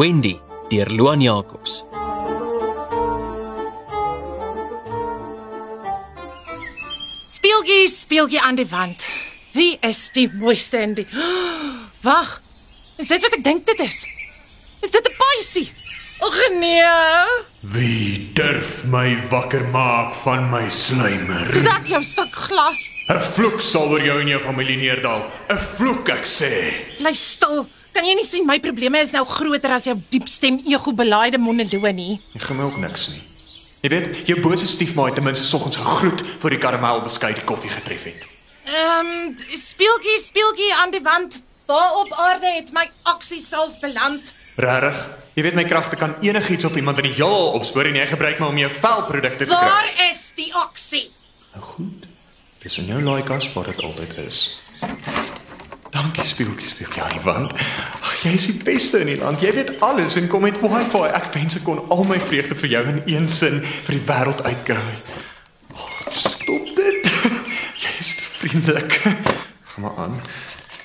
Wendy deur Loan Jacobs. Speeltjie, speeltjie aan die wand. Wie is die mooiste in die Wag. Is dit wat ek dink dit is? Is dit 'n paisie? Och nee. Wie durf my wakker maak van my slymer? Dis ek jou stuk glas. 'n Vloek sal oor jou en jou familie neerdal. 'n Vloek ek sê. Bly stil. Kan jy nie sien my probleme is nou groter as jou diepstem ego belaaide monoloog nie? Jy gaan my ook niks nie. Jy weet, jou bose stiefma het ten minste soggens gegroet voor die karamel beskuit die koffie getref het. Ehm, um, speeltjie, speeltjie aan die wand. Waar op aarde het my aksie self beland? Regtig? Jy weet my kragte kan enigiets op iemand in die heelal opspoor en jy gebruik my om jou velprodukte te kry. Waar is die aksie? Nou goed. Dis in jou laikas waar dit altyd is. Dankie speeltjie, speeltjie aan die wand. Ag, jy is die beste in die land. Jy weet alles en kom met wifi. Ek wens ek kon al my vreugde vir jou in een sin vir die wêreld uitkraai. Ag, stop dit. Jy is te vriendelik. Gaan maar aan.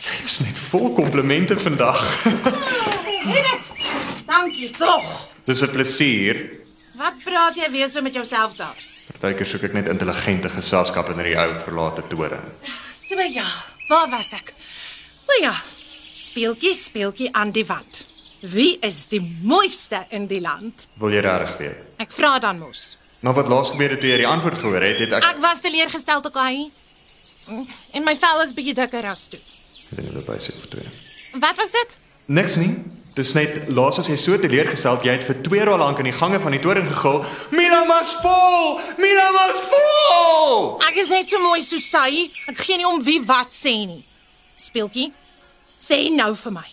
Jy is net vol komplimente vandag. Het dit? Dankie tog. Dis 'n plesier. Wat praat jy weer so met jouself daar? Partykeer soek ek net intelligente geselskap in hierdie ou verlate toring. So ja, waar was ek? O ja, speeltjie, speeltjie aan die wand. Wie is die mooiste in die land? Wil jy regtig weet? Ek vra dan mos. Maar wat laas gebeur het toe jy die antwoord gehoor het, het ek Ek was teleurgestel toe hy. En my vel is bietjie dikker as toe. het in 'n basiese vertoning. Wat was dit? Niks nie. Dis net laas was jy so teleurgestel jy het vir 2 ure lank in die gange van die toring gegil. Mila mas vol! Mila mas vol! Ek is net so mooi so sy. Ek gee nie om wie wat sê nie. Speeltjie, sê nou vir my.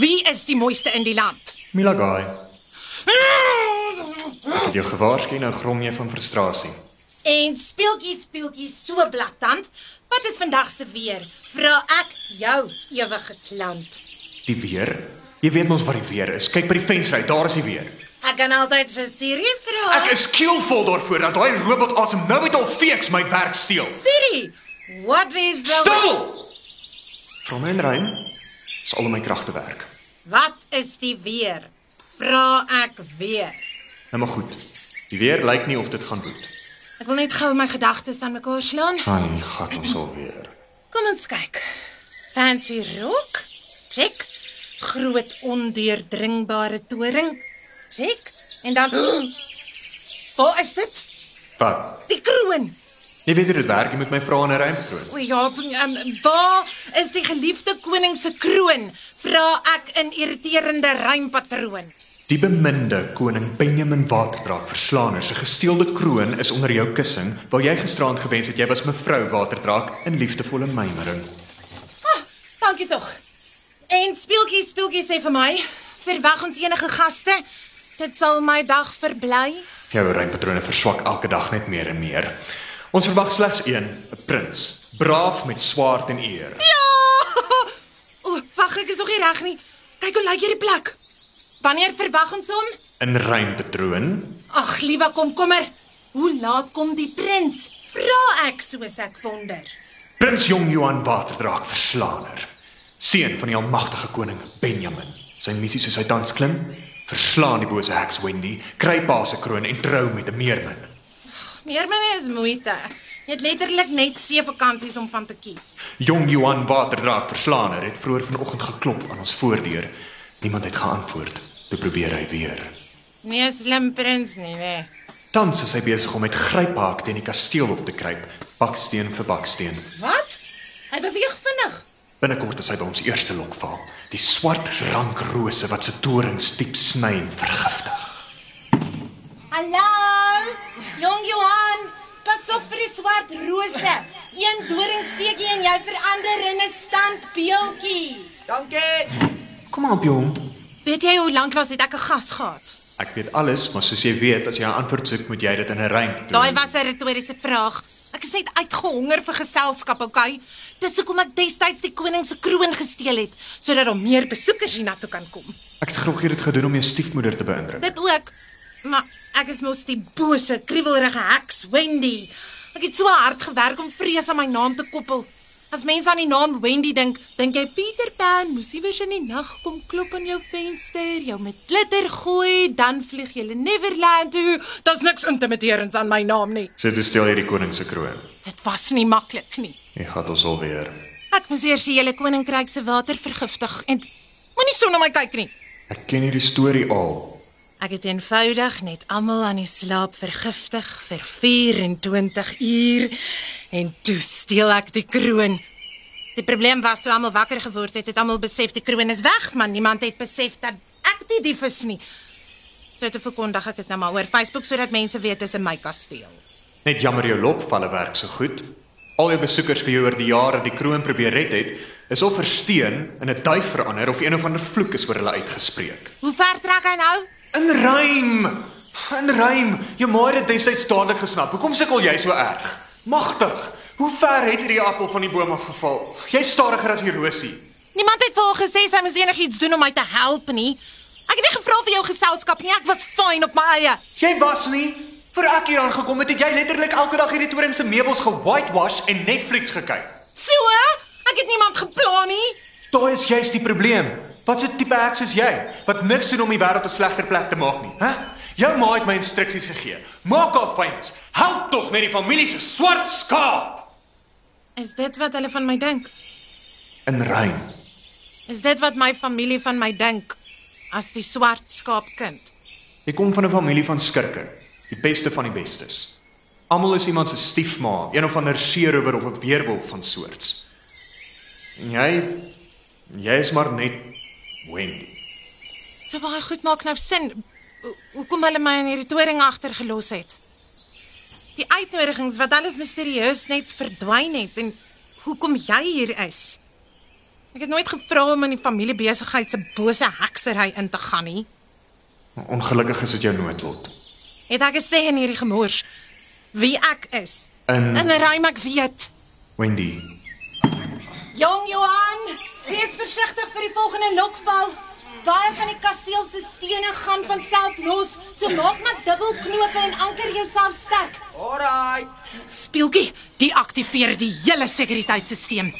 Wie is die mooiste in die land? Mila gaai. Ek het jou gewaarsku nou grom jy van frustrasie. En speeltjie, speeltjie so blaatant. Wat is vandag se weer? Vra ek jou ewige klant. Die weer? Jy weet mos wat die weer is. Kyk by die venster uit, daar is die weer. Ek kan altyd vir Siri vra. Ek is keelvol daarvoor dat daai robot asem nou met al feeks my werk steel. Siri, what is the Stil! My in ruim. Dis al my kragte werk. Wat is die weer? Vra ek weer. Nou maar goed. Die weer lyk nie of dit gaan boet. Ek wil net gou my gedagtes aan mekaar slaan. Ai, gat ons alweer. Kom ons kyk. Fancy rok? Check. Groot ondeurdringbare toring? Check. En dan Waar is dit? Wat? Die kroon. Jy weet hoe dit werk, jy moet my vra in 'n ruimte. O ja, um, waar is die geliefde koning se kroon? Vra ek in irriterende rympatroon. Die beminde koning Benjamin Waterdraak Verslaaner se gesteelde kroon is onder jou kussing, waar jy gisterand gewens het jy was mevrou Waterdraak in liefdevolle mymering. Dankie tog. En speeltjie, speeltjie sê vir my, verwag ons enige gaste? Dit sal my dag verbly. Jou rympatrone verswak elke dag net meer en meer. Ons verwag slegs een, 'n prins, braaf met swaard en eer. Ja! O, wag, ek is nog nie reg nie. Kyk hoe lyk hierdie plek. Wanneer verwag ons hom? In rympatroon Ag, liewe komkommer. Hoe laat kom die prins? Vra ek soos ek wonder. Prins Jong Johan Waterdraak Verslaaner, seun van die almagtige koning Benjamin. Sy missie soos hy tans klim, verslaan die bose heks Wendy, kry pa se kroon en trou met 'n meermin. Meermin is moeite. Jy het letterlik net sewe vakansies om van te kies. Jong Johan Waterdraak Verslaaner het vroeër vanoggend geklop aan ons voordeur. Niemand het geantwoord. Toe probeer hy weer. Nie 'n slim prins nie, nee. Tans is hy besig om met gryphaak teen die kasteel op te kruip, baksteen vir baksteen. Wat? Hy beweeg vinnig. Binnekort is hy by ons eerste lokval, die swart rankrose wat se torings diep sny en vergiftig. Hallo! Jong Johan, pas op vir die swart rose. Een doringsteekie en jy verander in 'n standbeeldjie. Kom aan, jong. Weet jy hoe lank laas het ek 'n gas gehad? Ek weet alles, maar soos jy weet, as jy 'n antwoord soek, moet jy dit in 'n rym doen. Daai was 'n retoriese vraag. Ek is net uitgehonger vir geselskap, okay? Dis hoekom ek destyds die koning se kroon gesteel het, sodat daar meer besoekers hiernatoe kan kom. Ek het graag dit gedoen om jou stiefmoeder te beïndruk. Dit ook. Maar ek is mos die bose, kriewelrige heks Wendy. Ek het so hard gewerk om vrees aan my naam te koppel. As mense aan die naam Wendy dink, dink jy Peter Pan moes iewers in die nag kom klop aan jou venster, jou met glitter gooi, dan vlieg jy Neverland toe. Daar's niks intimiderends aan my naam nie. Sit jy steel hierdie koning se kroon. Dit was nie maklik nie. Jy gaan ons alweer. Ek moes eers die hele koninkryk se water vergiftig en moenie so na my kyk nie. Ek ken hierdie storie al. Ek het eenvoudig net almal aan die slaap vergiftig vir 24 uur en toe steel ek die kroon. Die probleem was toe almal wakker geword het, het almal besef die kroon is weg, maar niemand het besef dat ek die dief is nie. So toe verkondig ek dit nou maar oor Facebook sodat mense weet dis in my kasteel. Net jammer jou lokvalle werk so goed. Al jou besoekers vir jou oor die jare die kroon probeer red het, is of versteen in 'n duif verander of een of ander vloek is oor hulle uitgespreek. Hoe ver trek hy nou? In rym. In rym. Jou ma het dit destyds dadelik gesnap. Hoekom sukkel jy so erg? Magtig. Hoe ver het hierdie appel van die boom afgeval? Jy's stadiger as die rosie. Niemand het vir haar gesê sy moes enigiets doen om my te help nie. Ek het nie gevra vir jou geselskap nie. Ek was fyn op my eie. Jy was nie vir ek hier aangekom het, het jy letterlik elke dag hierdie toring se meubels ge-whitewash en Netflix gekyk. So, ek het niemand geplan nie. Daai is juist die probleem. Wat 'n tipe ek soos jy wat niks doen om die wêreld 'n slegter plek te maak nie, hè? Jou ma het my instruksies gegee. Maak haar fyn. Help tog met die familie se swart skaap. Is dit wat hulle van my dink? In rym. Is dit wat my familie van my dink as die swart skaapkind? Jy kom van 'n familie van skurke, die beste van die bestes. Almal is iemand se stiefma, een of ander seerower of 'n weerwolf van soorts. En jy jy is maar net Wendy. So baie goed maak nou sin. Ho- Hoekom hulle my in hierdie toring agtergelos het? Die uitnodigings wat alles misterieus net verdwyn het en hoekom jy hier is. Ek het nooit gevra om in die familiebesigheid se bose heksery in te gaan nie. Ongelukkig is dit jou noodlot. Het ek gesê in hierdie gemors wie ek is? In In 'n rym ek weet. Wendy. Jong Johan, wees versigtig vir die volgende lokval. Baie van die kasteel se stene gaan van self los, so maak maar dubbelknope en anker jouself sterk. Alright. Speeltjie, deaktiveer die hele sekuriteitstelsel.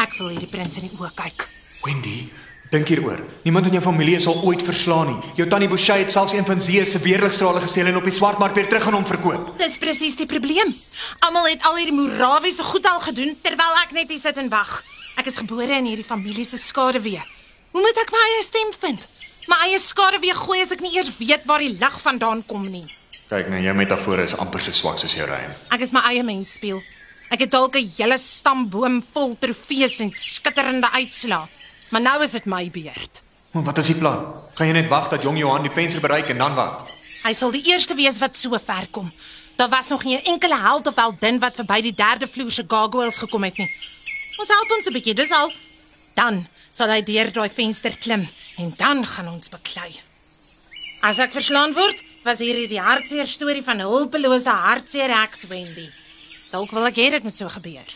Ek wil hierdie prins in die oë kyk. Wendy, dink hieroor. Niemand in jou familie sal ooit verslaan nie. Jou tannie Boucher het selfs een van Zee se weerligstrale gesteel en op die swartmark weer terug aan hom verkoop. Dis presies die probleem. Almal het al hierdie morawiese goed al gedoen terwyl ek net hier sit en wag. Ek is gebore in hierdie familie se skaduwee. Hoe moet ek my eie stem vind? My eie skaduwee gooi as ek nie eers weet waar die lig vandaan kom nie. Kyk nou, jou metafore is amper so swak soos jou rym. Ek is my eie mens speel. Ek het dalk 'n hele stamboom vol trofees en skitterende uitslae. Maar nou is dit my beurt. Maar wat is die plan? Gaan jy net wag dat jong Johan die venster bereik en dan wat? Hy sal die eerste wees wat so ver kom. Daar was nog nie 'n enkele held of heldin wat verby die derde vloer se gargoyles gekom het nie. Ons help ons 'n bietjie, dis al. Dan sal hy deur daai venster klim en dan gaan ons beklei. As ek verslaan word, was hierdie die hartseer storie van 'n hulpelose hartseer heks Wendy. Dalk wil ek hê dit moet so gebeur.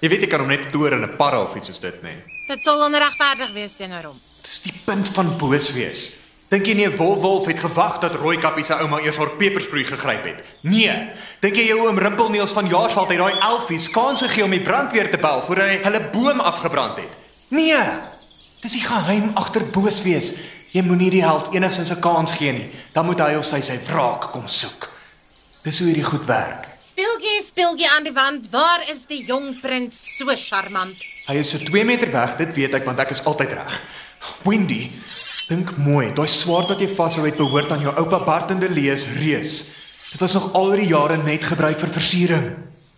Jy weet jy kan hom net toer in 'n parra of iets soos dit, nee. Dit sal onregverdig wees teenoor hom. Dis die punt van boos wees. Dink jy nie 'n wolwolf het gewag dat Rooikappie se ouma eers haar pepersproei gegryp het? Nee. Dink jy jou oom Rimpelneels van Jaarsveld het daai elfies kans gegee om die brandweer te bel voor hy hulle boom afgebrand het? Nee. Dis die geheim agter boos wees. Jy moenie die held enigsins 'n kans gee nie. Dan moet hy of sy sy wraak kom soek. Dis hoe hierdie goed werk. Speeltjie, speeltjie aan die wand. Waar is die jong prins so charmant? Hy is so 2 meter weg, dit weet ek want ek is altyd reg. Wendy, dink mooi, daai swaard wat jy vashou het behoort aan jou oupa Bart en Delees reus. Dit was nog al die jare net gebruik vir versiering.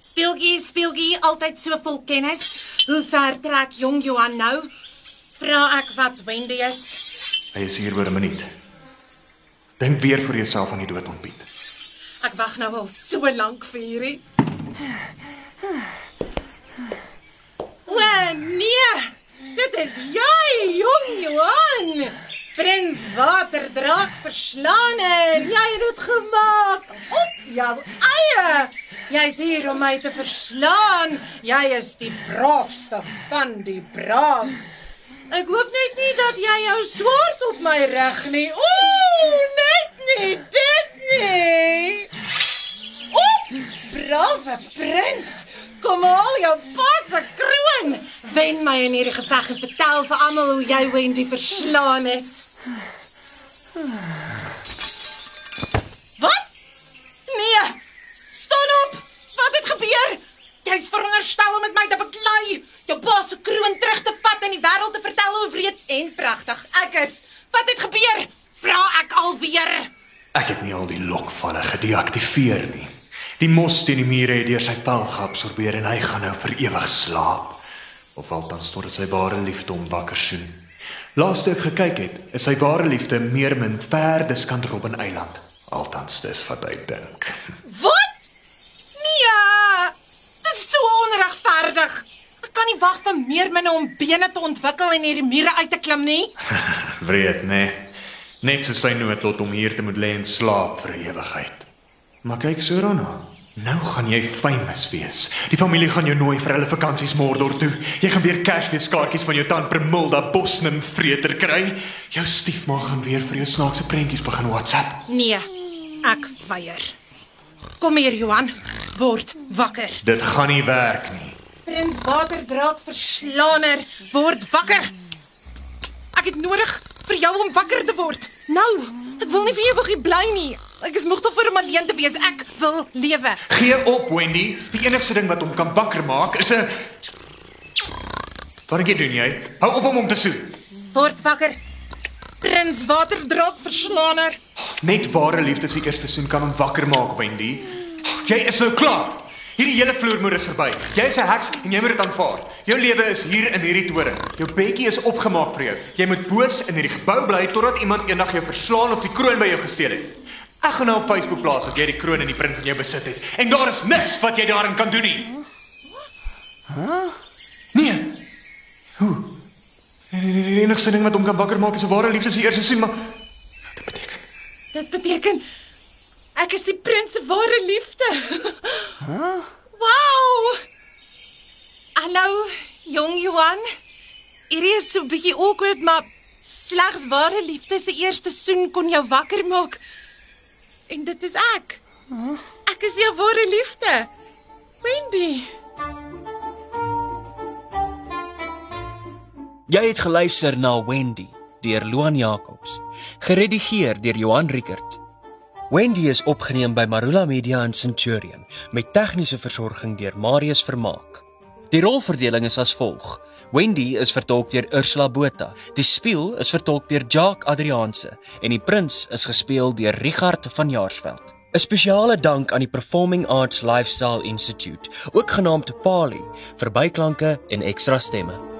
Speeltjie, speeltjie, altyd so vol kennis. Hoe ver trek jong Johan nou? Vra ek wat Wendy is. Hy is hier oor 'n minuut. Dink weer vir jouself aan die dood ontbied. Ek wag nou al so lank vir hierdie. Waterdraak verslaan en jy het dit gemaak op jou eie. Jy's hier om my te verslaan. Jy is die braafste van die braaf. Ek hoop net nie dat jy jou swaard op my reg nie. Ooh, net nie dit nie. Op, brave prins. Kom al jou pa se wen my in hierdie geveg en vertel vir almal hoe jy Wendy verslaan het. Pragtig ek is. Wat het gebeur? Vra ek alweer. Ek het nie al die lokvalle gedeaktiveer nie. Die mos teen die mure het deur sy vel geabsorbeer en hy gaan nou vir ewig slaap. Of althans totdat sy ware liefde hom wakker soen. Laaste ek gekyk het, is sy ware liefde meer min ver diskant Robben Eiland. Althans dis wat hy dink. Wat? Nee. Dis so onregverdig. Kan nie wag vir meer minne om bene te ontwikkel en hierdie mure uit te klim nie. Wreed, né? Nee. Net so sy noodlot om hier te moet lê en slaap vir ewigheid. Maar kyk so daarna. Nou gaan jy famous wees. Die familie gaan jou nooi vir hulle vakansies Mordor toe. Jy gaan weer Cashwees kaartjies van jou tant Premilda Bosman vreter kry. Jou stiefma gaan weer vir jou snaakse prentjies begin WhatsApp. Nee, ek weier. Kom hier Johan, word wakker. Dit gaan nie werk nie. Prins Waterdraak verslaaner, word wakker. Ek het nodig vir jou om wakker te word. Nou, ek wil nie vir ewig hier bly nie. Ek is moeg vir hom alleen te wees. Ek wil lewe. Gee op, Wendy. Die enigste ding wat hom kan wakker maak is 'n Wat doen jy? Hou op om hom te soen. Word wakker. Prins Waterdraak verslaaner. Net ware liefde se eerste soen kan hom wakker maak, Wendy. Jy is nou klaar. Hierdie hele vloermoer is verby. Jy is 'n heks en jy moet dit aanvaar. Jou lewe is hier in hierdie toring. Jou bedjie is opgemaak vir jou. Jy moet boos in hierdie gebou bly totdat iemand eendag jou verslaan of die kroon by jou gesteel het. Ek gaan nou op Facebook plaas dat jy die kroon en die prins in jou besit het. En daar is niks wat jy daarin kan doen nie. Hæ? Nee. Hoe? Die enigste ding wat hom kan wakker maak is 'n ware liefde se eerste sien, maar dit beteken Dit beteken ek is die prins se ware liefde. Hæ? Wow! Hallo, jong Johan. Hierdie is so 'n bietjie awkward, maar slegs ware liefde se eerste soen kon jou wakker maak. En dit is ek. Ek is jou ware liefde. Wendy. Jy het geluister na Wendy deur Loan Jacobs, geredigeer deur Johan Rickert. Wendy is opgeneem by Marula Media in Centurion met tegniese versorging deur Marius Vermaak. Die rolverdeling is as volg: Wendy is vertolk deur Ursula Botha, die speel is vertolk deur Jacques Adrianse en die prins is gespeel deur Richard van Jaarsveld. 'n Spesiale dank aan die Performing Arts Lifestyle Institute, ook genaamd Pali, vir byklanke en ekstra stemme.